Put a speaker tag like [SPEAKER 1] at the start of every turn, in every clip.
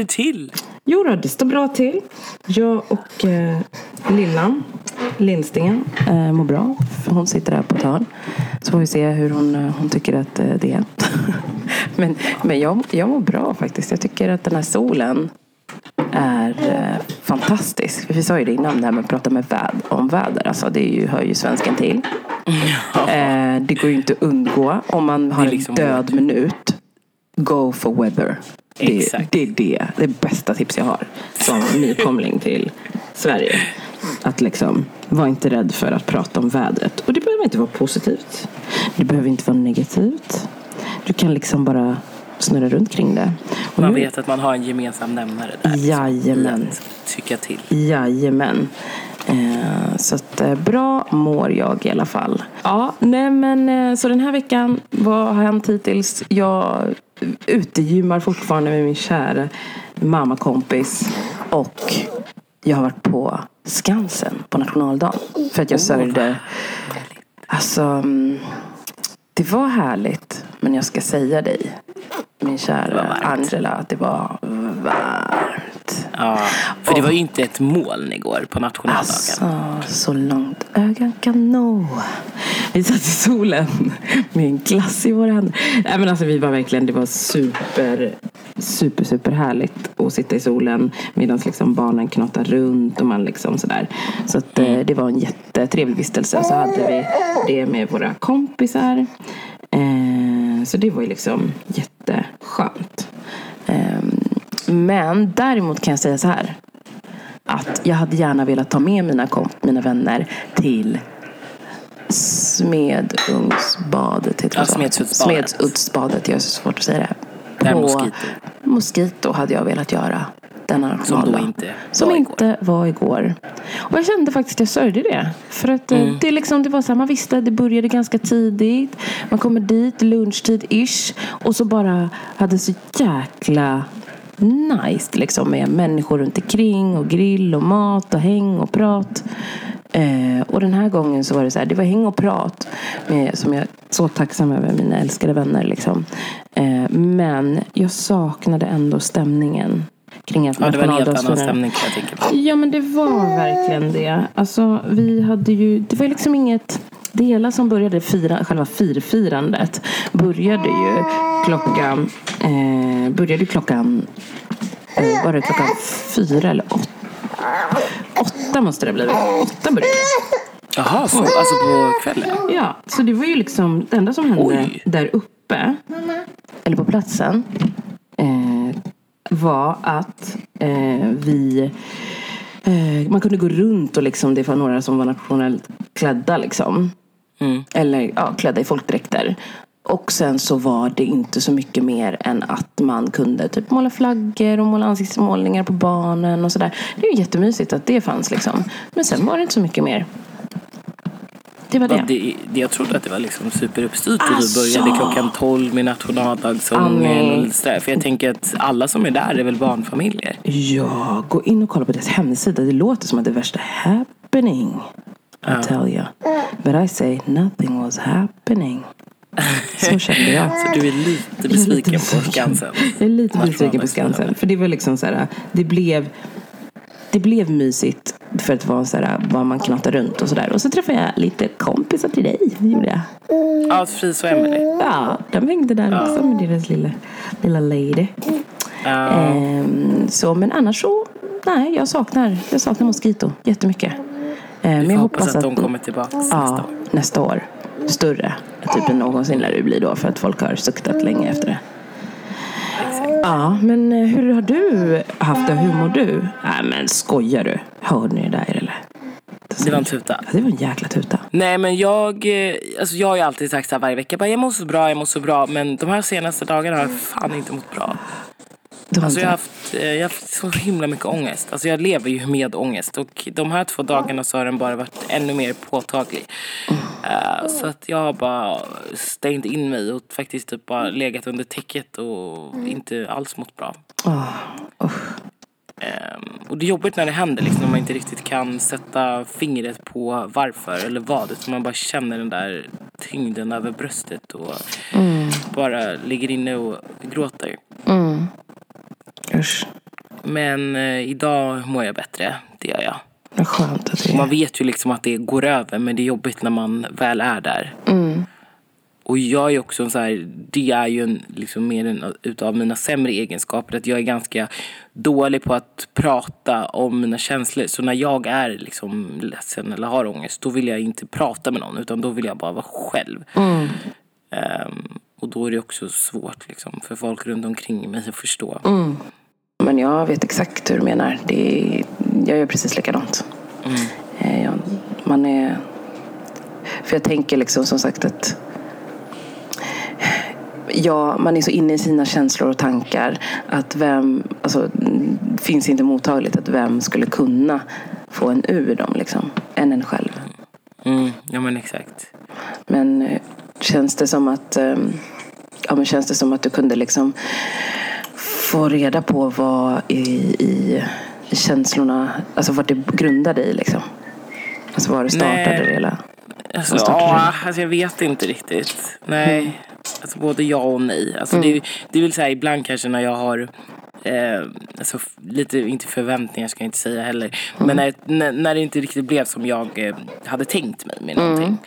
[SPEAKER 1] det till?
[SPEAKER 2] Jo då, det står bra till. Jag och eh, Lillan Lindsten eh, mår bra. Hon sitter där på hörn. Så får vi se hur hon, eh, hon tycker att eh, det är. men men jag, jag mår bra faktiskt. Jag tycker att den här solen är eh, fantastisk. Vi sa ju det innan, det här med att prata med väd, om väder. Alltså, det är ju, hör ju svensken till. Eh, det går ju inte att undgå. Om man har
[SPEAKER 1] liksom
[SPEAKER 2] en död minut, go for weather. Det, det är det, det bästa tips jag har som nykomling till Sverige. Att liksom, var inte rädd för att prata om vädret. Och det behöver inte vara positivt. Det behöver inte vara negativt. Du kan liksom bara snurra runt kring det. Och
[SPEAKER 1] Man
[SPEAKER 2] nu-
[SPEAKER 1] vet att man har en gemensam nämnare där. liksom,
[SPEAKER 2] Jajamän.
[SPEAKER 1] Tycka till.
[SPEAKER 2] Jajamän. Eh, så att eh, bra mår jag i alla fall. Ja, nej men eh, så den här veckan, vad har hänt hittills? Jag utegymmar fortfarande med min kära mammakompis. Och jag har varit på Skansen på nationaldagen. För att jag sörjde. Alltså, mm, det var härligt. Men jag ska säga dig, min kära. Angela, att det var varmt.
[SPEAKER 1] Ja, för det var ju inte ett moln igår på nationaldagen.
[SPEAKER 2] Alltså, så långt ögat kan nå. Vi satt i solen med en glass i våra händer. Nej, men alltså, vi var verkligen, det var super, super, super härligt att sitta i solen medan liksom barnen knatade runt och man liksom sådär. Så att, eh, det var en jättetrevlig vistelse. Så hade vi det med våra kompisar. Eh, så det var ju liksom jätteskönt. Eh, men däremot kan jag säga så här att jag hade gärna velat ta med mina, komp- mina vänner till Smedungsbadet. Heter
[SPEAKER 1] Ja,
[SPEAKER 2] så?
[SPEAKER 1] Smedshultsbadet.
[SPEAKER 2] Jag har så svårt att säga det.
[SPEAKER 1] Där
[SPEAKER 2] På
[SPEAKER 1] Mosquito.
[SPEAKER 2] Mosquito hade jag velat göra. Denna
[SPEAKER 1] Som då inte
[SPEAKER 2] Som
[SPEAKER 1] var
[SPEAKER 2] inte var igår. Och jag kände faktiskt att jag sörjde det. För att eh,
[SPEAKER 1] Mm.
[SPEAKER 2] det, liksom, det var så här, man visste att det började ganska tidigt. Man kommer dit, lunchtid-ish. Och så bara hade så jäkla nice liksom, med människor runt omkring och grill och mat och häng och prat. Eh, och den här gången så var det så här, det var häng och prat med, som jag är så tacksam över, mina älskade vänner. Liksom. Eh, men jag saknade ändå stämningen kring att
[SPEAKER 1] Ja, det var en helt annan stämning kan jag tänka på.
[SPEAKER 2] Ja men det var verkligen det. Alltså vi hade ju, det var liksom inget det hela som började fira, själva firfirandet började ju klockan eh, började klockan eh, var det klockan fyra eller åtta? Åtta måste det ha blivit. Åtta började.
[SPEAKER 1] Jaha, så, alltså på kvällen?
[SPEAKER 2] Ja, så det var ju liksom det enda som hände
[SPEAKER 1] Oj.
[SPEAKER 2] där uppe, eller på platsen, eh, var att eh, vi eh, man kunde gå runt och liksom, det var några som var nationellt klädda liksom.
[SPEAKER 1] Mm.
[SPEAKER 2] Eller ja, klädda i folkdräkter. Och sen så var det inte så mycket mer än att man kunde typ måla flaggor och måla ansiktsmålningar på barnen och sådär. Det är ju jättemysigt att det fanns liksom. Men sen var det inte så mycket mer. Det var
[SPEAKER 1] Ja,
[SPEAKER 2] det.
[SPEAKER 1] det, det, jag trodde att det var liksom superuppstyrt och
[SPEAKER 2] Alltså.
[SPEAKER 1] vi började klockan 12 med nationaldagssången. Sådär. För jag tänker att alla som är där är väl barnfamiljer.
[SPEAKER 2] Ja, gå in och kolla på deras hemsida. Det låter som att det är värsta happening. I tell you. But I say nothing was happening. Så kände jag.
[SPEAKER 1] Så du är lite besviken på Skansen.
[SPEAKER 2] Jag är lite besviken på. Skansen. För det var liksom så här, det blev, det blev mysigt för att vara så här, var man knatade runt och sådär. Och så träffade jag lite kompisar till dig. Det gjorde jag.
[SPEAKER 1] Ja, Fris och Emelie.
[SPEAKER 2] Ja, de hängde där också med deras lilla, lilla lady.
[SPEAKER 1] Ja,
[SPEAKER 2] Ehm, så, men annars så, nej, jag saknar, jag saknar Mosquito jättemycket. Ehm,
[SPEAKER 1] vi
[SPEAKER 2] men jag
[SPEAKER 1] hoppas
[SPEAKER 2] hoppas
[SPEAKER 1] att de kommer tillbaka nästa
[SPEAKER 2] ja,
[SPEAKER 1] år.
[SPEAKER 2] nästa år. Större typ än någonsin lär det bli då för att folk har suktat länge efter det. Ja, men eh, hur har du haft det? Hur mår du? Nej men skojar du? Hörde ni det där eller?
[SPEAKER 1] Det var en tuta.
[SPEAKER 2] Ja, det var en jäkla tuta.
[SPEAKER 1] Nej men jag, eh, alltså jag har ju alltid sagt så här varje vecka, bara, jag mår så bra, jag mår så bra. Men de här senaste dagarna har jag fan inte mått bra.
[SPEAKER 2] Du har
[SPEAKER 1] Alltså
[SPEAKER 2] inte-
[SPEAKER 1] jag har haft, eh, jag har haft så himla mycket ångest. Alltså jag lever ju med ångest. Och de här två dagarna så har den bara varit ännu mer påtaglig. Eh, så att jag har bara stängt in mig och faktiskt typ bara legat under täcket och inte alls mått bra.
[SPEAKER 2] Åh, usch.
[SPEAKER 1] Ehm, och det är jobbigt när det händer, liksom, när man inte riktigt kan sätta fingret på varför eller vad. Utan man bara känner den där tyngden över bröstet. Och, bara ligger inne och gråter.
[SPEAKER 2] Mm. Usch.
[SPEAKER 1] Men eh, idag mår jag bättre, det gör jag.
[SPEAKER 2] Vad skönt att det
[SPEAKER 1] Man
[SPEAKER 2] är.
[SPEAKER 1] vet ju liksom att det går över men det är jobbigt när man väl är där.
[SPEAKER 2] Mm.
[SPEAKER 1] Och jag är också en så här, det är ju en, liksom mer en utav mina sämre egenskaper. Att jag är ganska dålig på att prata om mina känslor. Så när jag är liksom ledsen eller har ångest, då vill jag inte prata med någon. Utan då vill jag bara vara själv.
[SPEAKER 2] Mm.
[SPEAKER 1] Ehm, och då är det också svårt liksom, för folk runt omkring mig att förstå.
[SPEAKER 2] Mm. Jag vet exakt hur du menar. Det är, jag gör precis likadant. Eh, jag, man är... För jag tänker liksom som sagt att Ja, man är så inne i sina känslor och tankar att vem, alltså mm, finns inte mottagligt att vem skulle kunna få en ur dem liksom, än en själv.
[SPEAKER 1] Mm, ja men exakt.
[SPEAKER 2] Men eh, känns det som att eh, ja, men känns det som att du kunde liksom få reda på vad i, i, känslorna, alltså vad det grundade i liksom? Alltså var det startade
[SPEAKER 1] Nej.
[SPEAKER 2] det hela?
[SPEAKER 1] Alltså,
[SPEAKER 2] startade
[SPEAKER 1] ja, alltså jag vet inte riktigt. Nej, alltså både ja och nej. Alltså det, det vill säga ibland kanske när jag har eh, alltså, lite, inte förväntningar ska jag inte säga heller. Men när, när, när det inte riktigt blev som jag eh, hade tänkt mig med någonting.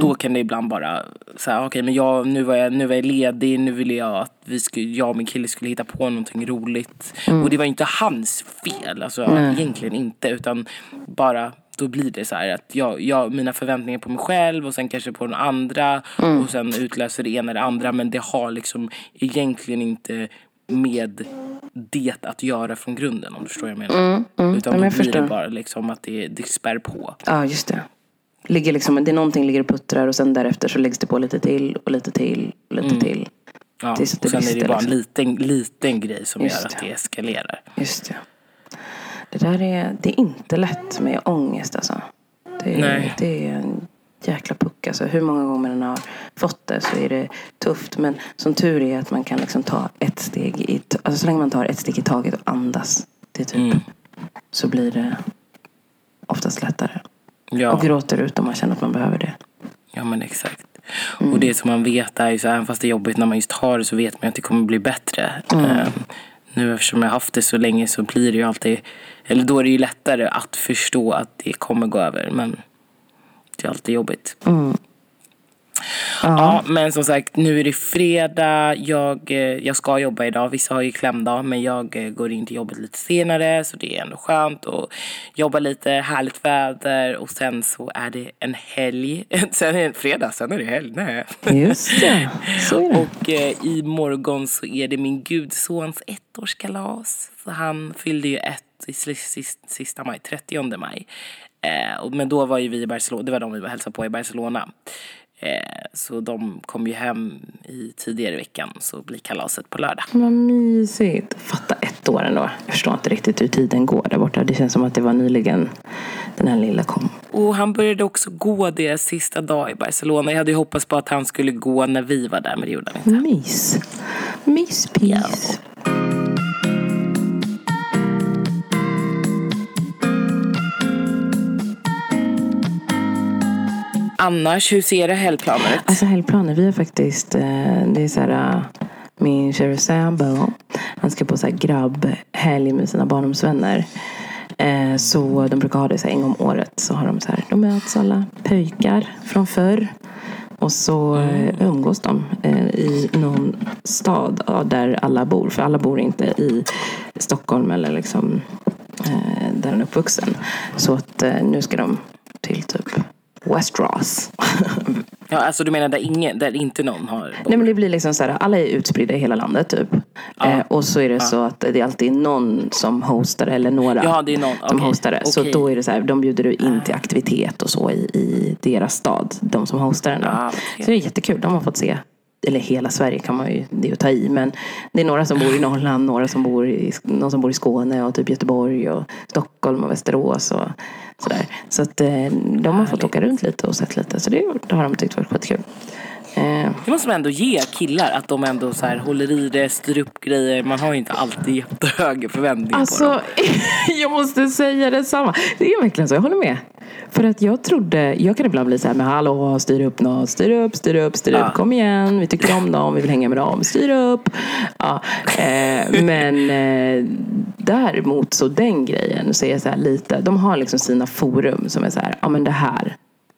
[SPEAKER 1] Då kan det ibland bara säga okej men jag, nu, var jag, nu var jag ledig, nu ville jag att vi skulle, jag och min kille skulle hitta på någonting roligt. Och det var inte hans fel, alltså egentligen inte. Utan bara då blir det så här att jag, jag, mina förväntningar på mig själv och sen kanske på den andra och sen utlöser det ena eller andra men det har liksom egentligen inte med det att göra från grunden om du förstår vad jag menar. Utan
[SPEAKER 2] Ja,
[SPEAKER 1] då
[SPEAKER 2] men jag
[SPEAKER 1] blir
[SPEAKER 2] förstår.
[SPEAKER 1] det bara liksom att det, det spär på.
[SPEAKER 2] Ja, just det. Ligger liksom, det är någonting ligger och puttrar och sen därefter så läggs det på lite till och lite till och lite till.
[SPEAKER 1] Ja,
[SPEAKER 2] Tills
[SPEAKER 1] och
[SPEAKER 2] det
[SPEAKER 1] sen är det bara en
[SPEAKER 2] liksom.
[SPEAKER 1] liten, liten grej som
[SPEAKER 2] Just
[SPEAKER 1] gör att
[SPEAKER 2] det.
[SPEAKER 1] det eskalerar.
[SPEAKER 2] Just det. Det där är, det är inte lätt med ångest alltså. Det är,
[SPEAKER 1] Nej.
[SPEAKER 2] det är en jäkla puck alltså. Hur många gånger man har fått det så är det tufft. Men som tur är att man kan liksom ta ett steg i, alltså så länge man tar ett steg i taget och andas. Det typ,
[SPEAKER 1] Mm.
[SPEAKER 2] så blir det oftast lättare.
[SPEAKER 1] Ja.
[SPEAKER 2] Och gråter ut om man känner att man behöver det.
[SPEAKER 1] Ja men exakt.
[SPEAKER 2] Mm.
[SPEAKER 1] Och det som man vet är ju så även fast det är jobbigt när man just har det så vet man att det kommer bli bättre.
[SPEAKER 2] Mm.
[SPEAKER 1] Ehm, nu eftersom jag har haft det så länge så blir det ju alltid, eller då är det ju lättare att förstå att det kommer gå över. Men det är alltid jobbigt.
[SPEAKER 2] Mm.
[SPEAKER 1] Ja, men som sagt, nu är det fredag. Jag, eh, jag ska jobba idag. Vissa har ju klämdag, men jag eh, går in till jobbet lite senare. Så det är ändå skönt att jobba lite, härligt väder. Och sen så är det en helg. Sen är det fredag, sen är det helg. Nej.
[SPEAKER 2] Just det, så är det.
[SPEAKER 1] Och eh, imorgon så är det min gudsons ettårskalas. Så han fyllde ju ett i sista maj, 30 maj. Eh, men då var ju vi i Barcelona, det var de vi var hälsade på i Barcelona. Eh, så de kom ju hem i tidigare i veckan så blir kalaset på lördag.
[SPEAKER 2] Vad mysigt. Fatta ett år ändå. Jag förstår inte riktigt hur tiden går där borta. Det känns som att det var nyligen den här lilla kom.
[SPEAKER 1] Och han började också gå deras sista dag i Barcelona. Jag hade ju hoppats på att han skulle gå när vi var där men det gjorde han inte.
[SPEAKER 2] Mys. Myspis.
[SPEAKER 1] Annars, hur ser det helgplanen ut?
[SPEAKER 2] Alltså helgplaner, vi har faktiskt, eh, det är så här, eh, min kära sambo, han ska på så här grabbhelg med sina barndomsvänner. Eh, så de brukar ha det så här en gång om året. Så har de så här, de möts alla pöjkar från förr. Och så umgås de i någon stad där alla bor. För alla bor inte i Stockholm eller liksom där han är uppvuxen. Så att nu ska de till typ Westeros.
[SPEAKER 1] Ja, alltså du menar där, ingen, där inte någon har
[SPEAKER 2] Nej men det blir liksom så här, alla är utspridda i hela landet typ. Eh, och så är det så att det är alltid någon som hostar eller några
[SPEAKER 1] Ja, det är någon.
[SPEAKER 2] som
[SPEAKER 1] Okej.
[SPEAKER 2] hostar det. Så då är det så här, de bjuder du in till aktivitet och så i, i deras stad. De som hostar den då.
[SPEAKER 1] Ja,
[SPEAKER 2] Så det är jättekul, de har fått se. Eller hela Sverige kan man ju, det är att ta i. Men det är några som bor i Norrland, några som bor i, någon som bor i Skåne och typ Göteborg och Stockholm och Västerås och sådär. Så att eh, de har fått åka runt lite och sett lite. Så det, det har de tyckt varit skitkul. Eh,
[SPEAKER 1] Det måste man ändå ge killar, att de ändå så här håller i det, styr upp grejer. Man har ju inte alltid jättehöga förväntningar på dem.
[SPEAKER 2] Alltså, jag måste säga detsamma. Det är verkligen så, jag håller med. För att jag trodde, jag kan ibland bli så här, men hallå, styr upp något, styr upp, styr upp, styr
[SPEAKER 1] Ja.
[SPEAKER 2] upp, kom igen, vi tycker om dem, vi vill hänga med dem, styr upp. Ja, eh, men eh, däremot så den grejen så är jag så här lite, de har liksom sina forum som är så här, ja men det här,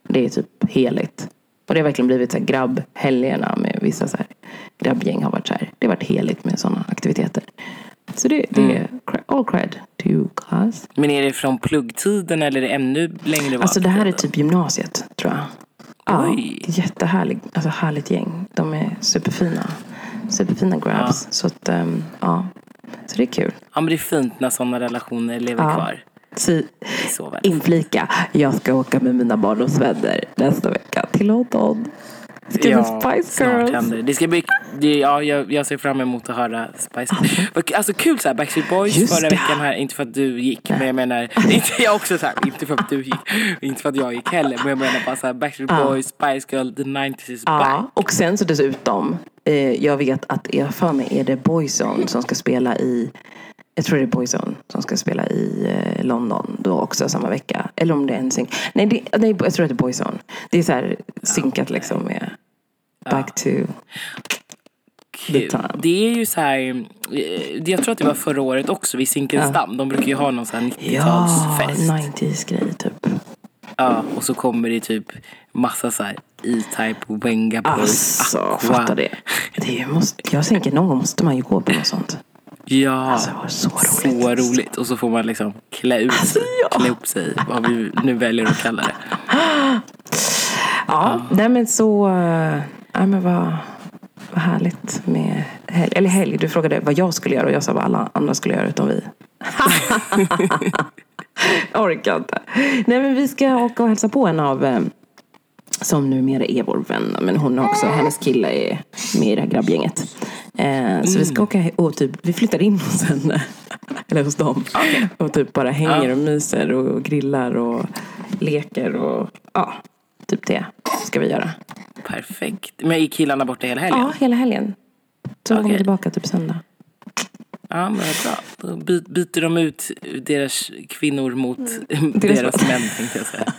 [SPEAKER 2] det är typ heligt. Och det har verkligen blivit så här grabbhelgerna med vissa så här grabbgäng har varit så här, det har varit heligt med sådana aktiviteter. Så det, det är cre- all cred to you guys.
[SPEAKER 1] Men är det från pluggtiden eller är det ännu längre bak?
[SPEAKER 2] Alltså det här är typ gymnasiet, tror jag. Ja,
[SPEAKER 1] Oj.
[SPEAKER 2] det är jättehärligt, alltså härligt gäng. De är superfina. Superfina grabs. Så att, ehm, ja. Så det är kul.
[SPEAKER 1] Ja men det är fint när sådana relationer lever
[SPEAKER 2] Ja.
[SPEAKER 1] kvar. Väl.
[SPEAKER 2] inflika, jag ska åka med mina barndomsvänner nästa vecka till London. Ska ja, Spice
[SPEAKER 1] snart
[SPEAKER 2] Girls.
[SPEAKER 1] händer det. det. ska bli, det, ja, jag, jag ser fram emot att höra Spice Girls. Alltså kul såhär, Backstreet Boys
[SPEAKER 2] Just
[SPEAKER 1] förra veckan här, inte för att du gick, men jag menar, inte jag också såhär, inte för att du gick, inte för att jag gick heller, men jag menar bara såhär, Backstreet
[SPEAKER 2] Ja.
[SPEAKER 1] Boys, Spice Girl, the 90s is back.
[SPEAKER 2] Ja, och sen så dessutom, eh, jag vet att jag för mig är det Boyzone som ska spela i jag tror det är Boyzone som ska spela i eh, London då också samma vecka. Eller om det är en synk. Nej, det, nej, jag tror att det är Boyzone. Det är så här synkat liksom med Back to...
[SPEAKER 1] Kul. Det är ju så här, eh, jag tror att det var förra året också vid Zinkensdamm. De brukar ju ha någon sån här
[SPEAKER 2] Ja,
[SPEAKER 1] 90-talsfest.
[SPEAKER 2] 90s grej typ.
[SPEAKER 1] Ja, och så kommer det typ massa så här E-Type, Wenga Boys,
[SPEAKER 2] Alltså,
[SPEAKER 1] Aqua.
[SPEAKER 2] fatta det. det måste, jag tänker någon gång måste man ju gå på något sånt.
[SPEAKER 1] Ja,
[SPEAKER 2] Alltså, så roligt.
[SPEAKER 1] så roligt. Och så får man liksom klä ut sig,
[SPEAKER 2] ja.
[SPEAKER 1] klä upp sig, vad vi nu väljer att kalla det.
[SPEAKER 2] Ja, nej men så... eh, Ja, men vad, vad härligt med helg. Eller helg, du frågade vad jag skulle göra och jag sa vad alla andra skulle göra utom vi. orkar inte. Nej men vi ska åka och hälsa på en av eh, som numera är vår vän. Men hon är också, hennes kille är med i det här grabbgänget. Eh, så vi ska åka he- och typ, vi flyttar in hos henne. Eller hos dem. Och typ bara hänger och myser och grillar och leker och ja, typ det ska vi göra.
[SPEAKER 1] Perfekt. Men är killarna borta hela helgen?
[SPEAKER 2] Ja, hela helgen. Så de kommer tillbaka typ söndag.
[SPEAKER 1] Ja, men bra. Då by- byter de ut deras kvinnor mot deras män, tänkte jag säga.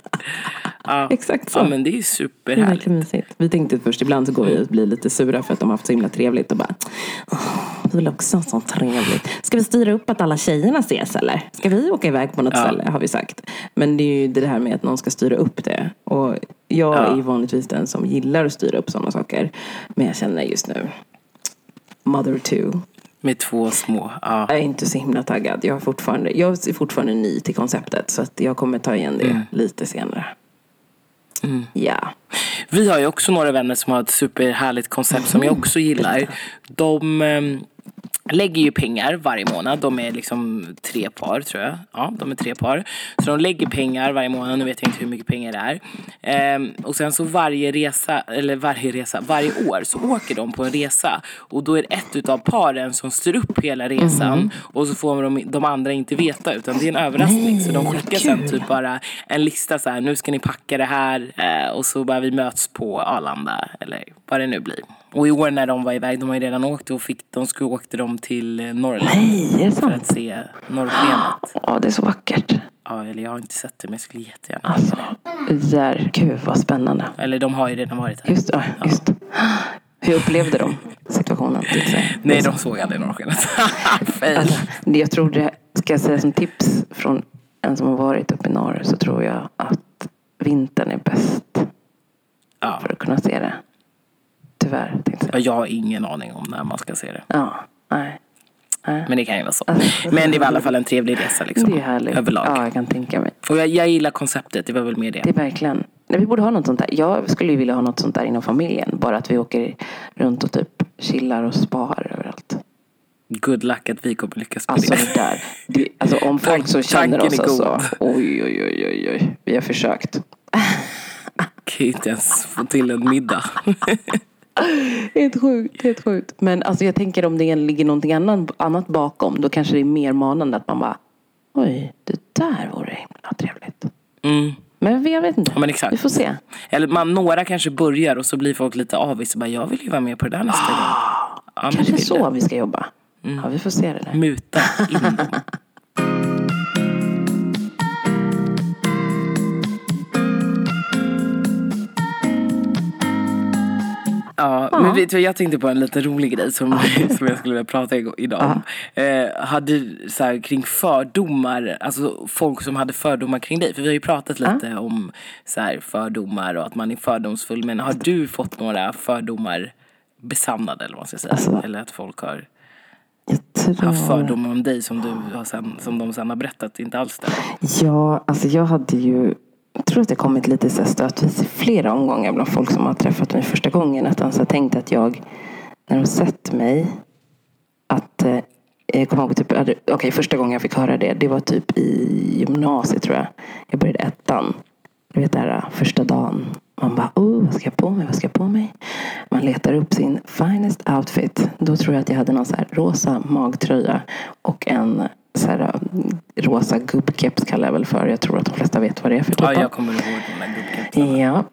[SPEAKER 1] Ja.
[SPEAKER 2] Exakt så.
[SPEAKER 1] Ja, men det är
[SPEAKER 2] Det är
[SPEAKER 1] superhärligt.
[SPEAKER 2] verkligen mysigt. Vi tänkte först, ibland så går vi och blir lite sura för att de har haft så himla trevligt och bara "Åh, vi vill också så trevligt. Ska vi styra upp att alla tjejerna ses eller? Ska vi åka iväg på något
[SPEAKER 1] Ja.
[SPEAKER 2] ställe har vi sagt. Men det är ju det här med att någon ska styra upp det. Och jag
[SPEAKER 1] Ja.
[SPEAKER 2] är ju vanligtvis den som gillar att styra upp sådana saker. Men jag känner just nu, mother two.
[SPEAKER 1] Med två små. Ja.
[SPEAKER 2] Jag är inte så himla taggad. Jag är fortfarande, jag är fortfarande ny till konceptet. Så att jag kommer ta igen det lite senare. Ja.
[SPEAKER 1] Vi har ju också några vänner som har ett superhärligt koncept som jag också gillar. De ehm, lägger ju pengar varje månad. De är liksom tre par tror jag. Ja, de är tre par. Så de lägger pengar varje månad. Nu vet jag inte hur mycket pengar det är. Ehm, och sen så varje resa, eller varje resa, varje år så åker de på en resa. Och då är det ett utav paren som styr upp hela resan. Och så får de, de andra inte veta utan det är en överraskning. så de skickar sen typ bara en lista så här. Nu ska ni packa det här. Eh, och så bara vi möts på Arlanda. Eller vad det nu blir. Och i år när de var iväg, de har ju redan åkt och fick, de skulle åkte de till eh, Norrland.
[SPEAKER 2] Nej, är det
[SPEAKER 1] För att
[SPEAKER 2] sant?
[SPEAKER 1] se norrskenet.
[SPEAKER 2] Ja, det är så vackert.
[SPEAKER 1] Ja, eller jag har inte sett det men jag skulle jättegärna.
[SPEAKER 2] Alltså, där, gud vad spännande.
[SPEAKER 1] Eller de har ju redan varit här.
[SPEAKER 2] Just det, just det. Hur upplevde de situationen? säga?
[SPEAKER 1] Nej, de såg aldrig norrskenet.
[SPEAKER 2] Alltså, jag tror det, ska jag säga som tips från en som har varit uppe i norr så tror jag att vintern är bäst
[SPEAKER 1] Ja.
[SPEAKER 2] för att kunna se det. Tyvärr, tänkte jag
[SPEAKER 1] Jag har ingen aning om när man ska se det.
[SPEAKER 2] Ja, nej. nej.
[SPEAKER 1] Men det kan ju vara så. Men det var i alla fall en trevlig resa liksom.
[SPEAKER 2] Det är härligt.
[SPEAKER 1] Överlag.
[SPEAKER 2] Ja, jag kan tänka mig.
[SPEAKER 1] Och jag, jag gillar konceptet, det var väl mer
[SPEAKER 2] Det
[SPEAKER 1] det.
[SPEAKER 2] är verkligen. Nej, vi borde ha något sånt där. Jag skulle ju vilja ha något sånt där inom familjen. Bara att vi åker runt och typ chillar och spar överallt.
[SPEAKER 1] Good luck att vi kommer lyckas med
[SPEAKER 2] Alltså
[SPEAKER 1] det.
[SPEAKER 2] det där. Det, alltså om folk så känner oss alltså. Oj, oj, oj, oj, oj. Vi har försökt.
[SPEAKER 1] Kan ju inte ens få till en middag.
[SPEAKER 2] Helt sjukt, helt sjukt. Men alltså jag tänker om det ligger någonting annat, annat bakom. Då kanske det är mer manande att man bara. Oj, det där vore himla trevligt.
[SPEAKER 1] Mm.
[SPEAKER 2] Men jag vet inte.
[SPEAKER 1] Ja.
[SPEAKER 2] Vi får se.
[SPEAKER 1] Eller man, några kanske börjar och så blir folk lite avis och bara jag vill ju vara med på det där nästa gång. Ja, det
[SPEAKER 2] Kanske så
[SPEAKER 1] jag.
[SPEAKER 2] vi ska jobba. Ja, vi får se det där.
[SPEAKER 1] Ja,
[SPEAKER 2] Ja.
[SPEAKER 1] men vet du, jag tänkte på en lite rolig grej som, som jag skulle vilja prata idag om. Eh, hade så här, kring fördomar, alltså folk som hade fördomar kring dig. För vi har ju pratat lite om så här, fördomar och att man är fördomsfull. Men har du fått några fördomar besannade eller vad man ska säga?
[SPEAKER 2] Alltså-
[SPEAKER 1] eller att folk har
[SPEAKER 2] tror...
[SPEAKER 1] haft fördomar om dig som, du har sen, som de sen har berättat inte alls stämmer?
[SPEAKER 2] Ja, alltså jag hade ju jag tror att det kommit lite så stötvis i flera omgångar bland folk som har träffat mig första gången. Att de så har tänkt att jag, när de sett mig, att eh, jag kommer ihåg typ, okej okay, första gången jag fick höra det, det var typ i gymnasiet tror jag. Jag började ettan. Du vet det här första dagen. Man bara, oh, vad ska jag på mig? Vad ska jag på mig? Man letar upp sin finest outfit. Då tror jag att jag hade någon så här rosa magtröja och en så här, mm, rosa gubbkeps kallar jag väl för. Jag tror att de flesta vet vad det är för typ
[SPEAKER 1] Ja, jag kommer ihåg de där gubbkepsarna.
[SPEAKER 2] Ja.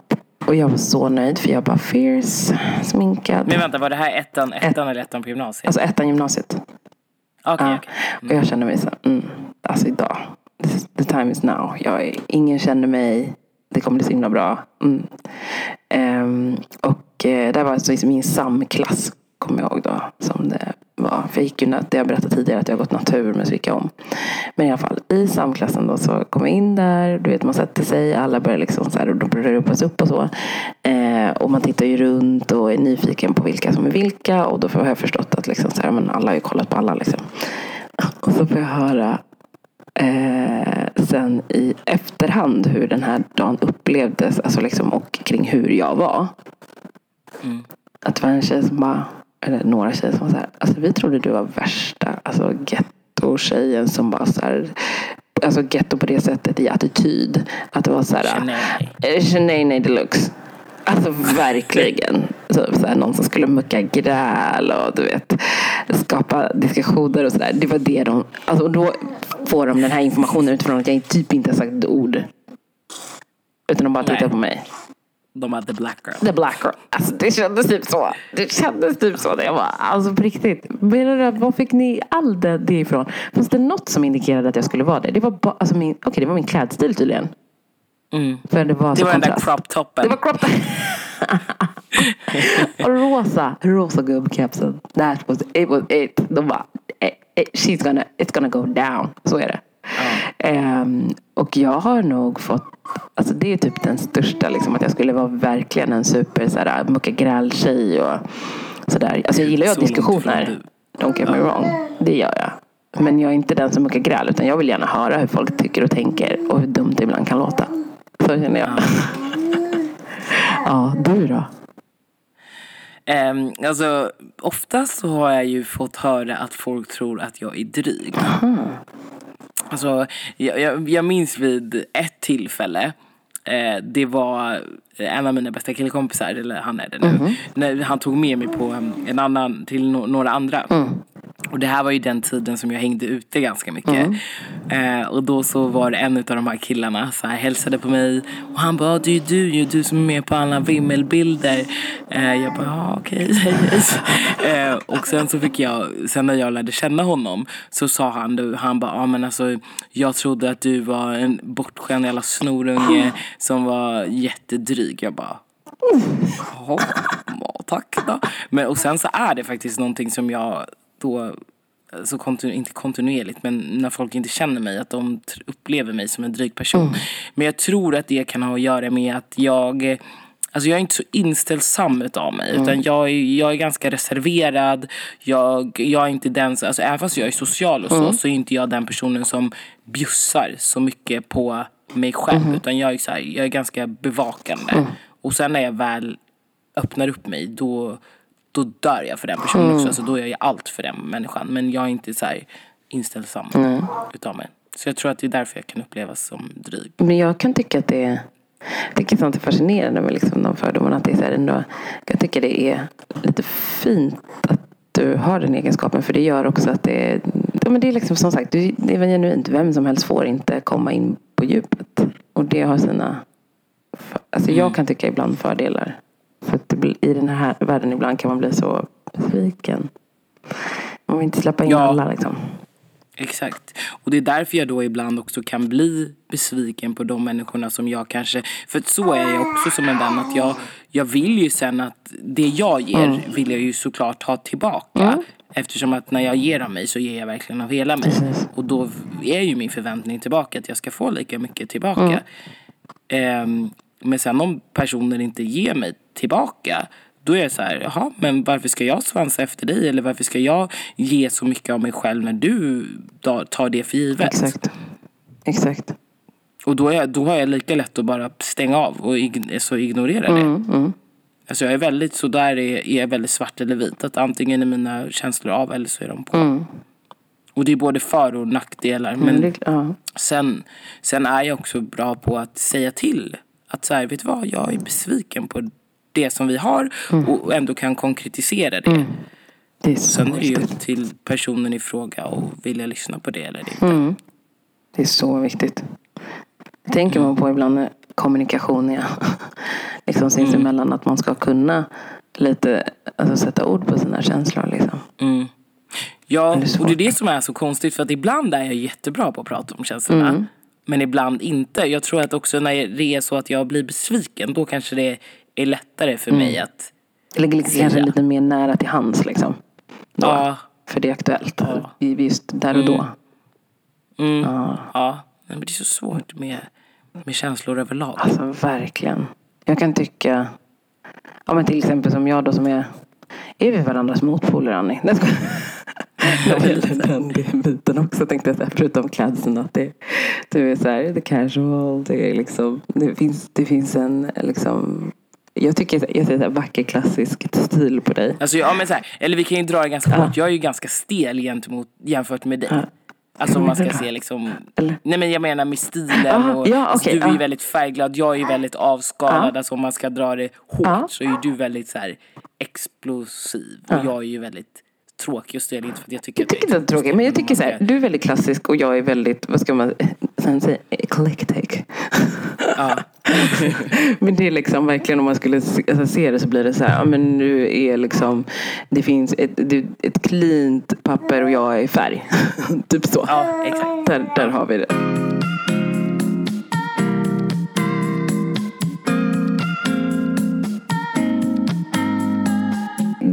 [SPEAKER 2] Och jag var så nöjd för jag bara fierce, sminkad.
[SPEAKER 1] Men vänta, var det här ettan, ettan eller ettan på gymnasiet?
[SPEAKER 2] Alltså ettan gymnasiet.
[SPEAKER 1] Okej,
[SPEAKER 2] Ja.
[SPEAKER 1] okej.
[SPEAKER 2] Och jag kände mig så här, mm, alltså idag. This is, the time is now. Jag är, ingen känner mig. Det kommer bli så himla bra. Mm. Ehm, och eh, det var alltså liksom min samklass, kommer jag ihåg då. Som det var. För jag gick ju, det har jag berättat tidigare att jag har gått natur men så gick jag om. Men i alla fall i samklassen då så kom jag in där. Du vet man sätter sig. Alla börjar liksom så här och då börjar det ropas upp och så. Eh, och man tittar ju runt och är nyfiken på vilka som är vilka. Och då har jag förstått att liksom så här, men alla har ju kollat på alla liksom. Och så får jag höra eh, sen i efterhand hur den här dagen upplevdes. Alltså liksom, och kring hur jag var.
[SPEAKER 1] Mm.
[SPEAKER 2] Att det var en tjej som bara, eller några tjejer som var så här, alltså vi trodde du var värsta, alltså getto-tjejen som bara så här, alltså getto på det sättet i attityd. Att det var så här. Eh, Sinead deluxe. Alltså verkligen. Typ så här, någon som skulle mucka gräl och du vet skapa diskussioner och sådär. Det var det de, alltså och då får de den här informationen utifrån att jag typ inte har sagt ett ord. Utan de bara tittar
[SPEAKER 1] Nej.
[SPEAKER 2] på mig.
[SPEAKER 1] De hade Black Girl.
[SPEAKER 2] The black girl. Alltså det kändes typ så. Det kändes typ så. Jag bara, alltså på riktigt. Menar du, var fick ni all det, det ifrån? Fanns det något som indikerade att jag skulle vara det? Det var, bara, alltså min, okej, det var min klädstil tydligen.
[SPEAKER 1] Mm.
[SPEAKER 2] För det var,
[SPEAKER 1] Det var den där
[SPEAKER 2] kontrast.
[SPEAKER 1] crop toppen.
[SPEAKER 2] Det var crop och rosa, rosa gubbkepsen. That was it. Was it. De bara, eh, eh, she's gonna, it's gonna go down. Så är det. Ehm, och jag har nog fått, alltså det är typ den största, liksom, att jag skulle vara verkligen en super såhär, mucka gräl-tjej och sådär. Alltså jag gillar ju att diskussioner. Don't get me wrong. Det gör jag. Men jag är inte den som muckar gräl utan jag vill gärna höra hur folk tycker och tänker och hur dumt det ibland kan låta. Så känner jag. Ja, du då?
[SPEAKER 1] Um, alltså, oftast så har jag ju fått höra att folk tror att jag är dryg. Alltså, jag, jag, jag minns vid ett tillfälle eh, det var en av mina bästa killkompisar, eller han är det nu. När han tog med mig på um, en annan, till no, några andra. Och det här var ju den tiden som jag hängde ute ganska mycket. Eh, och då så var det en av de här killarna så här, hälsade på mig. Och han bara, "Ah, det är ju du ju, du som är med på alla vimmelbilder. Eh, jag bara, ja okej, hej. eh, Och sen så fick jag, sen när jag lärde känna honom så sa han, då- han bara, ja men alltså jag trodde att du var en bortskämd jävla snorunge som var jättedryg. Jag bara, Jaha, ja, tack då. Men, och sen så är det faktiskt någonting som jag då, så kontinu, inte kontinuerligt, men när folk inte känner mig, att de upplever mig som en dryg person. Men jag tror att det kan ha att göra med att jag Alltså jag är inte så inställsam utav mig. Utan jag är, jag är ganska reserverad. Jag, jag är inte den alltså även fast jag är social och så, så är inte jag den personen som bjussar så mycket på mig själv. Utan jag är, så här, jag är ganska bevakande. Och sen när jag väl öppnar upp mig, då, då dör jag för den personen också. Alltså då är jag allt för den människan. Men jag är inte så här inställsam utav mig. Så jag tror att det är därför jag kan upplevas som dryg.
[SPEAKER 2] Men jag kan tycka att det är jag tycker sånt är fascinerande med liksom de fördomarna. Att det är så här ändå, jag tycker det är lite fint att du har den egenskapen. För det gör också att det är, ja, men det är liksom som sagt, det är genuint. Vem som helst får inte komma in på djupet. Och det har sina, alltså jag kan tycka ibland fördelar. För det i den här världen ibland kan man bli så besviken. Man vill inte släppa in
[SPEAKER 1] Ja.
[SPEAKER 2] alla liksom.
[SPEAKER 1] Exakt. Och det är därför jag då ibland också kan bli besviken på de människorna som jag kanske... För så är jag också som en vän. Att jag, jag vill ju sen att det jag ger
[SPEAKER 2] Mm.
[SPEAKER 1] vill jag ju såklart ha tillbaka. Eftersom att när jag ger av mig så ger jag verkligen av hela mig.
[SPEAKER 2] Precis.
[SPEAKER 1] Och då är ju min förväntning tillbaka att jag ska få lika mycket tillbaka.
[SPEAKER 2] Mm.
[SPEAKER 1] Ehm, men sen om personen inte ger mig tillbaka då är jag så här, jaha, men varför ska jag svansa efter dig? Eller varför ska jag ge så mycket av mig själv när du tar det för givet?
[SPEAKER 2] Exakt. Exakt.
[SPEAKER 1] Och då, är då har jag lika lätt att bara stänga av och ig- så ignorera det.
[SPEAKER 2] Mm, mm.
[SPEAKER 1] Alltså jag är väldigt, så där är, är jag väldigt svart eller vit. Att antingen är mina känslor av eller så är de på.
[SPEAKER 2] Mm.
[SPEAKER 1] Och det är både för och nackdelar.
[SPEAKER 2] Men
[SPEAKER 1] Men
[SPEAKER 2] det, ja.
[SPEAKER 1] sen, sen är jag också bra på att säga till. Att så här, vet du vad, jag är besviken på det som vi har och ändå kan konkretisera det.
[SPEAKER 2] Det är så
[SPEAKER 1] Sen är det ju
[SPEAKER 2] viktigt.
[SPEAKER 1] upp till personen i fråga och vilja lyssna på det eller inte.
[SPEAKER 2] Mm. Det är så viktigt. Det tänker man på ibland när kommunikation är liksom sinsemellan. Att man ska kunna lite alltså, sätta ord på sina känslor. Liksom.
[SPEAKER 1] Mm. Ja,
[SPEAKER 2] det
[SPEAKER 1] och det är det som är så konstigt för att ibland är jag jättebra på att prata om känslorna.
[SPEAKER 2] Mm.
[SPEAKER 1] Men ibland inte. Jag tror att också när det är så att jag blir besviken då kanske det är lättare för mig
[SPEAKER 2] Mm.
[SPEAKER 1] att
[SPEAKER 2] Det ligger liksom kanske lite mer nära till hands. Liksom. Då.
[SPEAKER 1] Ja.
[SPEAKER 2] För det är aktuellt.
[SPEAKER 1] Ja.
[SPEAKER 2] Just där och då.
[SPEAKER 1] Mm,
[SPEAKER 2] Ja.
[SPEAKER 1] ja. Nej, men det är så svårt med, med känslor överlag.
[SPEAKER 2] Alltså verkligen. Jag kan tycka. Ja men till exempel som jag då som är. Är vi varandras motpoler Annie? Nej, jag gäller den biten också tänkte jag säga. Förutom klädseln. Att det, det är så här, det casual. Det, är liksom, det, finns, det finns en liksom. Jag tycker jag så här, vacker klassisk stil på dig.
[SPEAKER 1] Alltså, ja, men så här, eller vi kan ju dra det ganska hårt. Jag är ju ganska stel gentemot, jämfört med dig. Alltså om man ska se liksom, nej men jag menar med stilen och
[SPEAKER 2] ja,
[SPEAKER 1] alltså,
[SPEAKER 2] okej,
[SPEAKER 1] du är ju väldigt färgglad, jag är ju väldigt avskalad. Alltså om man ska dra det hårt så är ju du väldigt så här explosiv. Och jag är ju väldigt tråkig och stel. Inte för att jag tycker
[SPEAKER 2] Jag tycker det är tråkigt. Men jag tycker så här. Du är väldigt klassisk och jag är väldigt, vad ska man säga, eclectic.
[SPEAKER 1] Ja.
[SPEAKER 2] Men det är liksom verkligen om man skulle se, alltså, se det så blir det så här. Ja, men nu är liksom det finns ett, ett cleant papper och jag är färg. typ så.
[SPEAKER 1] ja, exakt.
[SPEAKER 2] Där, där har vi det.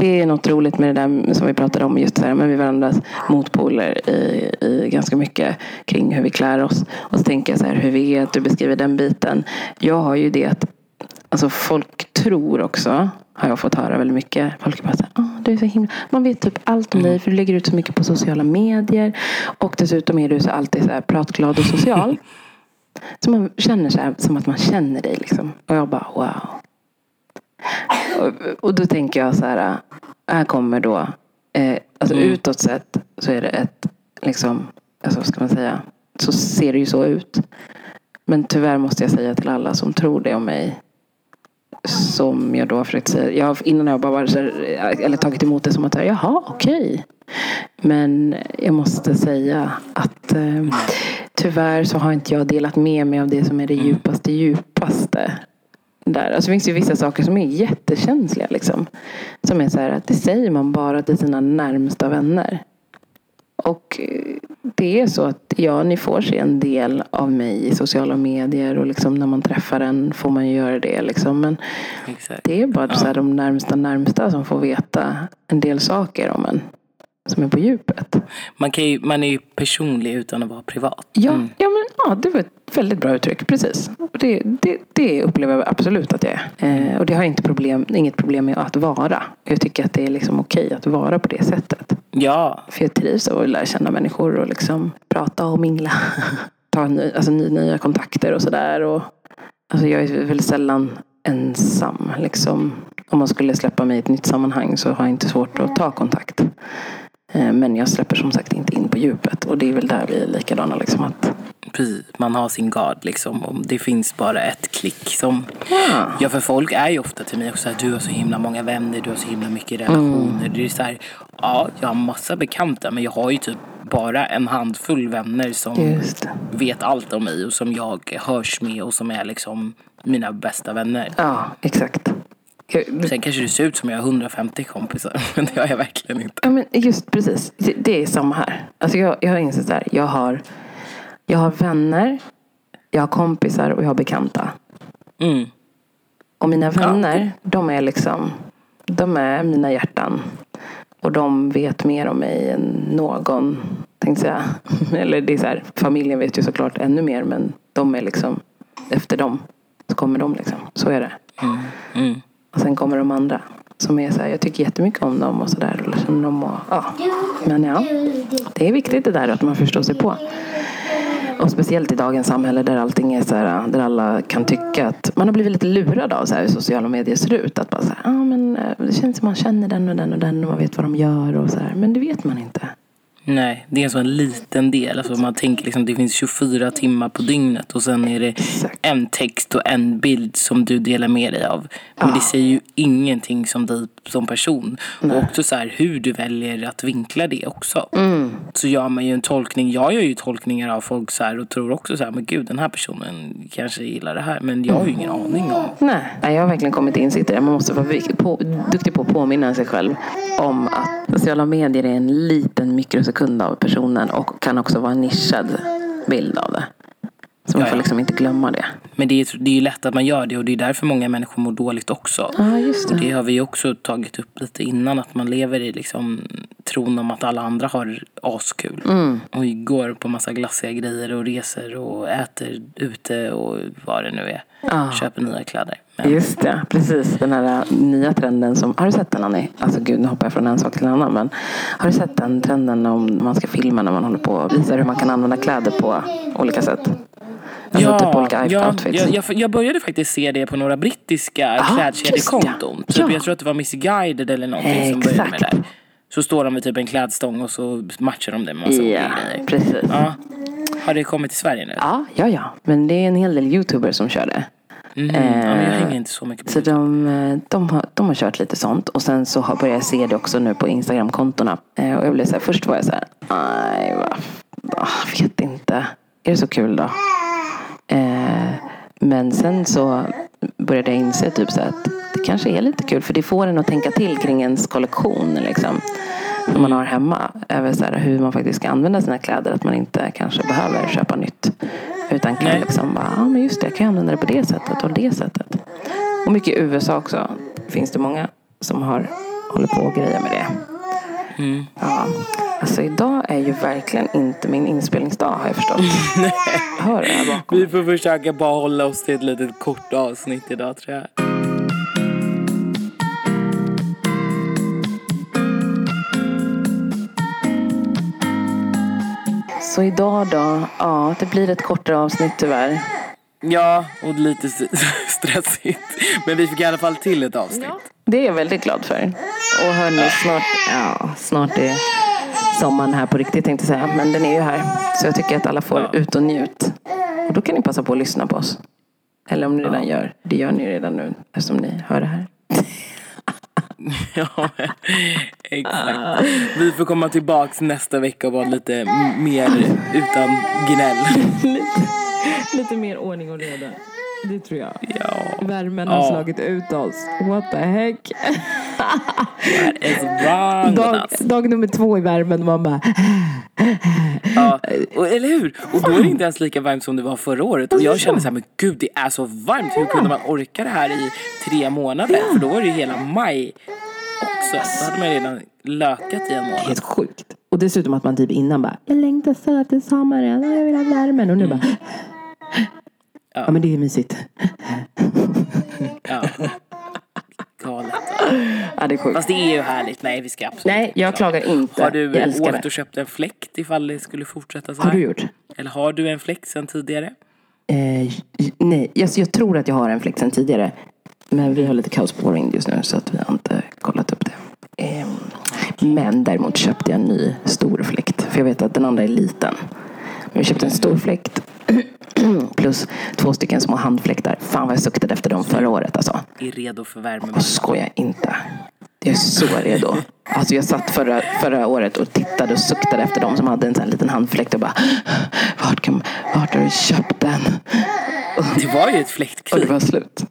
[SPEAKER 2] Det är något roligt med det där som vi pratade om just här, med vi varandras motpoler i, i ganska mycket kring hur vi klär oss. Och så tänker jag så här, hur vi är, att du beskriver den biten. Jag har ju det att alltså folk tror också, har jag fått höra väldigt mycket. Folk bara så här, "Ah, du är så himla... Man vet typ allt om dig för du lägger ut så mycket på sociala medier. Och dessutom är du så alltid så här pratglad och social. så man känner så här, som att man känner dig liksom. Och jag bara wow. Och, och då tänker jag så här, här kommer då, eh, alltså
[SPEAKER 1] Mm.
[SPEAKER 2] utåt sett så är det ett, liksom, alltså vad ska man säga, så ser det ju så ut. Men tyvärr måste jag säga till alla som tror det om mig, som jag då har försökt säga, jag, har- innan jag bara varit så eller tagit emot det som att, jaha, okej. Men jag måste säga att eh, tyvärr så har inte jag delat med mig av det som är det djupaste djupaste där. Alltså det finns ju vissa saker som är jättekänsliga liksom. Som är så här att det säger man bara till sina närmsta vänner. Och eh, det är så att ja, ni får se en del av mig i sociala medier och liksom när man träffar en får man ju göra det liksom. Men
[SPEAKER 1] exakt.
[SPEAKER 2] det är bara så här, de närmsta närmsta som får veta en del saker om en. Som är på djupet.
[SPEAKER 1] Man, kan ju, man är ju personlig utan att vara privat.
[SPEAKER 2] Ja,
[SPEAKER 1] Mm.
[SPEAKER 2] ja, men, ja det var ett väldigt bra uttryck. Precis. Det, det, det upplever jag absolut att jag är. Eh, och det har inte problem, inget problem med att vara. Jag tycker att det är liksom okej att vara på det sättet.
[SPEAKER 1] Ja,
[SPEAKER 2] För jag trivs av att lära känna människor och liksom prata och mingla. Ta ny, alltså, ny, nya kontakter och sådär. Alltså, jag är väldigt sällan ensam. Liksom. Om man skulle släppa mig i ett nytt sammanhang så har jag inte svårt att ta kontakt. Eh, Men jag släpper som sagt inte in på djupet. Och det är väl där vi är likadana. Liksom, att,
[SPEAKER 1] precis. Man har sin gard liksom. Om det finns bara ett klick som...
[SPEAKER 2] ja.
[SPEAKER 1] Ja, för folk är ju ofta till mig också att du har så himla många vänner, du har så himla mycket relationer. Det är så här, ja, jag har massa bekanta men jag har ju typ bara en handfull vänner som vet allt om mig och som jag hörs med och som är liksom mina bästa vänner.
[SPEAKER 2] Ja, exakt.
[SPEAKER 1] Sen kanske det ser ut som jag har 150 kompisar, men det har jag verkligen inte.
[SPEAKER 2] Ja, men just precis. Det, det är samma här. Alltså jag, jag har insett där. Jag har, jag har vänner, jag har kompisar och jag har bekanta.
[SPEAKER 1] Mm.
[SPEAKER 2] Och mina vänner, de är liksom, de är mina hjärtan. Och de vet mer om mig än någon, tänkte jag. Eller det är så här, familjen vet ju såklart ännu mer, men de är liksom, efter dem så kommer de liksom. Så är det.
[SPEAKER 1] Mm. Mm.
[SPEAKER 2] Och sen kommer de andra. Som är så här, jag tycker jättemycket om dem och sådär. Känner liksom dem och, ja. Men ja, det är viktigt det där att man förstår sig på. Och speciellt i dagens samhälle där allting är så här, där alla kan tycka att man har blivit lite lurad av så här, hur sociala medier ser ut. Att bara så här, ah, men eh, det känns som man känner den och den och den och man vet vad de gör och så här. Men det vet man inte.
[SPEAKER 1] Nej, det är en sån liten del. Alltså man tänker liksom det finns 24 timmar på dygnet och sen är det
[SPEAKER 2] Exakt.
[SPEAKER 1] en text och en bild som du delar med dig av. Men det säger ju ingenting som dig som person. Och också så här hur du väljer att vinkla det också. Så gör man ju en tolkning. Jag gör ju tolkningar av folk så här och tror också så här, men gud den här personen kanske gillar det här. Men jag har ju ingen aning om.
[SPEAKER 2] Nej, Nej, jag har verkligen kommit insikt i det. Man måste vara på, duktig på att påminna sig själv om att sociala medier är en liten mikrosekund av personen och kan också vara en nischad bild av det. Så man
[SPEAKER 1] Ja,
[SPEAKER 2] får liksom inte glömma det.
[SPEAKER 1] Men det är, det är ju lätt att man gör det och det är därför många människor mår dåligt också.
[SPEAKER 2] Ja, just
[SPEAKER 1] Och
[SPEAKER 2] det.
[SPEAKER 1] det har vi också tagit upp lite innan, att man lever i liksom tron om att alla andra har askul.
[SPEAKER 2] Mm.
[SPEAKER 1] Och går på massa glassiga grejer och reser och äter ute och vad det nu är.
[SPEAKER 2] Ja.
[SPEAKER 1] Köper nya kläder. Men,
[SPEAKER 2] Just det, precis. Den här nya trenden som... Har du sett den Annie? Alltså gud, nu hoppar jag från en sak till en annan. Men har du sett den trenden om man ska filma när man håller på och visar hur man kan använda kläder på olika sätt? Alltså typ olika
[SPEAKER 1] ja
[SPEAKER 2] outfits.
[SPEAKER 1] jag, jag, jag började faktiskt se det på några brittiska
[SPEAKER 2] Ja,
[SPEAKER 1] klädkedjekonton. Typ,
[SPEAKER 2] Ja.
[SPEAKER 1] Jag tror att det var Miss Guided eller någonting som började med det
[SPEAKER 2] Exakt.
[SPEAKER 1] Så står de med typ en klädstång och så matchar de det med massa
[SPEAKER 2] Ja,
[SPEAKER 1] grejer.
[SPEAKER 2] precis.
[SPEAKER 1] Ja. Har det kommit till Sverige nu?
[SPEAKER 2] Ja, ja, ja. Men det är en hel del youtubers som kör det.
[SPEAKER 1] Mhm. ja, men jag hänger inte så mycket på
[SPEAKER 2] Så de, eh, de, har, de har kört lite sånt. Och sen så har, börjar jag se det också nu på Instagram-kontona. Eh, och jag blev så här, först var jag så här, nej, ah, vet inte. Är det så kul då? Eh, men sen så började jag inse typ så att det kanske är lite kul. För det får en att tänka till kring ens kollektion. Liksom, som man har hemma. Över så hur man faktiskt ska använda sina kläder. Att man inte kanske behöver köpa nytt. Utan kan
[SPEAKER 1] Nej.
[SPEAKER 2] liksom bara, ja men just det, jag kan använda det på det sättet och det sättet. Och mycket i USA också. Finns det många som har håller på och grejer med det.
[SPEAKER 1] Mm.
[SPEAKER 2] Ja. Alltså idag är ju verkligen inte min inspelningsdag har jag förstått. Hör du det här bakom?
[SPEAKER 1] Vi får försöka bara hålla oss till ett litet kort avsnitt idag tror jag.
[SPEAKER 2] Så idag då, ja det blir ett kortare avsnitt tyvärr.
[SPEAKER 1] Ja, och lite stressigt. Men vi fick i alla fall till ett avsnitt.
[SPEAKER 2] Det är jag väldigt glad för. Och hörni, snart, ja, snart är sommaren här på riktigt tänkte jag säga. Men den är ju här. Så jag tycker att alla får
[SPEAKER 1] Ja.
[SPEAKER 2] ut och njut. Och då kan ni passa på att lyssna på oss. Eller om ni redan gör. Det gör ni redan nu eftersom ni hör det här.
[SPEAKER 1] Ja, exakt. Vi får komma tillbaks nästa vecka och vara lite mer utan gnäll.
[SPEAKER 2] Lite mer ordning och reda. Det tror jag.
[SPEAKER 1] Ja,
[SPEAKER 2] Värmen
[SPEAKER 1] har
[SPEAKER 2] har
[SPEAKER 1] Ja.
[SPEAKER 2] slagit ut oss. What the heck.
[SPEAKER 1] that is wrong with
[SPEAKER 2] Dag,
[SPEAKER 1] us.
[SPEAKER 2] dag nummer två i värmen. Man bara.
[SPEAKER 1] Ja, och, eller hur? Och då är det inte ens lika varmt som det var förra året. Och jag kände så här, men gud det är så varmt. Hur kunde man orka det här i tre månader? För då var det ju hela maj också. Då hade man redan lökat i en månad.
[SPEAKER 2] Helt sjukt. Och dessutom att man typ innan bara. Jag längtar så till sommaren. Jag vill ha värmen. Och nu bara. Ja men det är mysigt.
[SPEAKER 1] Ja. Galet.
[SPEAKER 2] Ja det är sjukt.
[SPEAKER 1] Fast det är ju härligt. Nej, vi ska absolut
[SPEAKER 2] Nej jag
[SPEAKER 1] klaga.
[SPEAKER 2] klagar inte.
[SPEAKER 1] Har du
[SPEAKER 2] jag älskar
[SPEAKER 1] åkt
[SPEAKER 2] det.
[SPEAKER 1] och köpt en fläkt ifall det skulle fortsätta så
[SPEAKER 2] Har
[SPEAKER 1] här?
[SPEAKER 2] du gjort?
[SPEAKER 1] Eller har du en fläkt sedan tidigare?
[SPEAKER 2] Eh, nej, jag, jag tror att jag har en fläkt sen tidigare. Men vi har lite kaos på vår just nu så att vi har inte kollat upp det. Eh, men däremot köpte jag en ny stor fläkt. För jag vet att den andra är liten. Men jag köpte en stor fläkt. Plus två stycken små handfläktar. Fan vad jag suktade efter dem förra året alltså.
[SPEAKER 1] Är redo för värme?
[SPEAKER 2] Och skojar inte. Jag är så redo. Alltså jag satt förra, förra året och tittade och suktade efter dem som hade en sån här liten handfläkt och bara Vart, kan, vart har du köpt den?
[SPEAKER 1] Det var ju ett
[SPEAKER 2] Och
[SPEAKER 1] fläktkrig.
[SPEAKER 2] det var slut.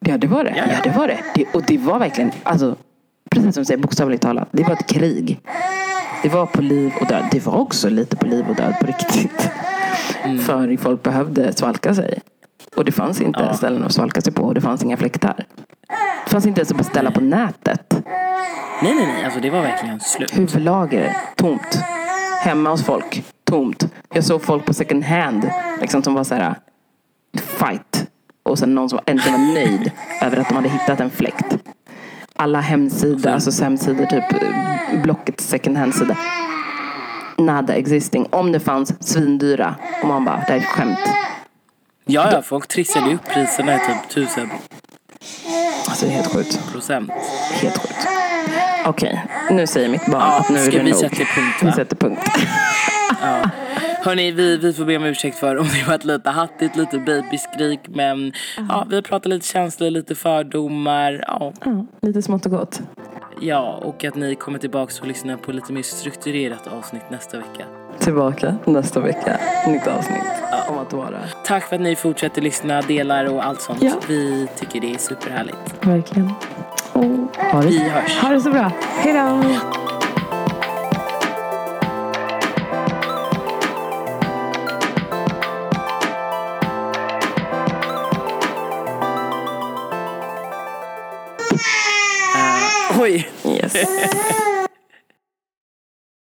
[SPEAKER 2] Ja, det var det.
[SPEAKER 1] Ja.
[SPEAKER 2] det var det. det. Och det var verkligen, alltså, precis som du säger, bokstavligt talat. Det var ett krig. Det var på liv och död. Det var också lite på liv och död på riktigt. För folk behövde svalka sig. Och det fanns inte
[SPEAKER 1] Ja.
[SPEAKER 2] ställen att svalka sig på. Och det fanns inga fläktar. Det fanns inte ens att beställa på nätet.
[SPEAKER 1] Nej, nej, nej. Alltså det var verkligen slut.
[SPEAKER 2] Huvudlager, tomt. Hemma hos folk, tomt. Jag såg folk på second hand liksom, som var så här fight. Och sen någon som äntligen var nöjd över att de hade hittat en fläkt. Alla hemsidor, alltså hemsidor, typ eh, Blocket second hand-sida. Nada existing. Om det fanns, svindyra. Och man bara, det här är ett skämt.
[SPEAKER 1] Ja, ja. Folk trissade upp priserna i typ tusen
[SPEAKER 2] Alltså det är helt sjukt.
[SPEAKER 1] procent.
[SPEAKER 2] Helt sjukt. Okej, nu säger mitt barn
[SPEAKER 1] Ja,
[SPEAKER 2] att nu är
[SPEAKER 1] ska
[SPEAKER 2] det
[SPEAKER 1] vi
[SPEAKER 2] nog.
[SPEAKER 1] sätta punkt,
[SPEAKER 2] Vi
[SPEAKER 1] va?
[SPEAKER 2] sätter punkt.
[SPEAKER 1] Hörni, vi, vi får be om ursäkt för om det varit lite hattigt, lite babyskrik. Men ja, vi har pratat lite känslor, lite fördomar. Ja,
[SPEAKER 2] lite smått och gott.
[SPEAKER 1] Ja, och att ni kommer tillbaka och lyssnar på lite mer strukturerat avsnitt nästa vecka.
[SPEAKER 2] Tillbaka nästa vecka. Nytt avsnitt om att vara.
[SPEAKER 1] Tack för att ni fortsätter lyssna, delar och allt sånt.
[SPEAKER 2] Ja.
[SPEAKER 1] Vi tycker det är superhärligt.
[SPEAKER 2] Verkligen. Och ha, det,
[SPEAKER 1] Vi hörs.
[SPEAKER 2] ha det så bra. Hej då! Yes.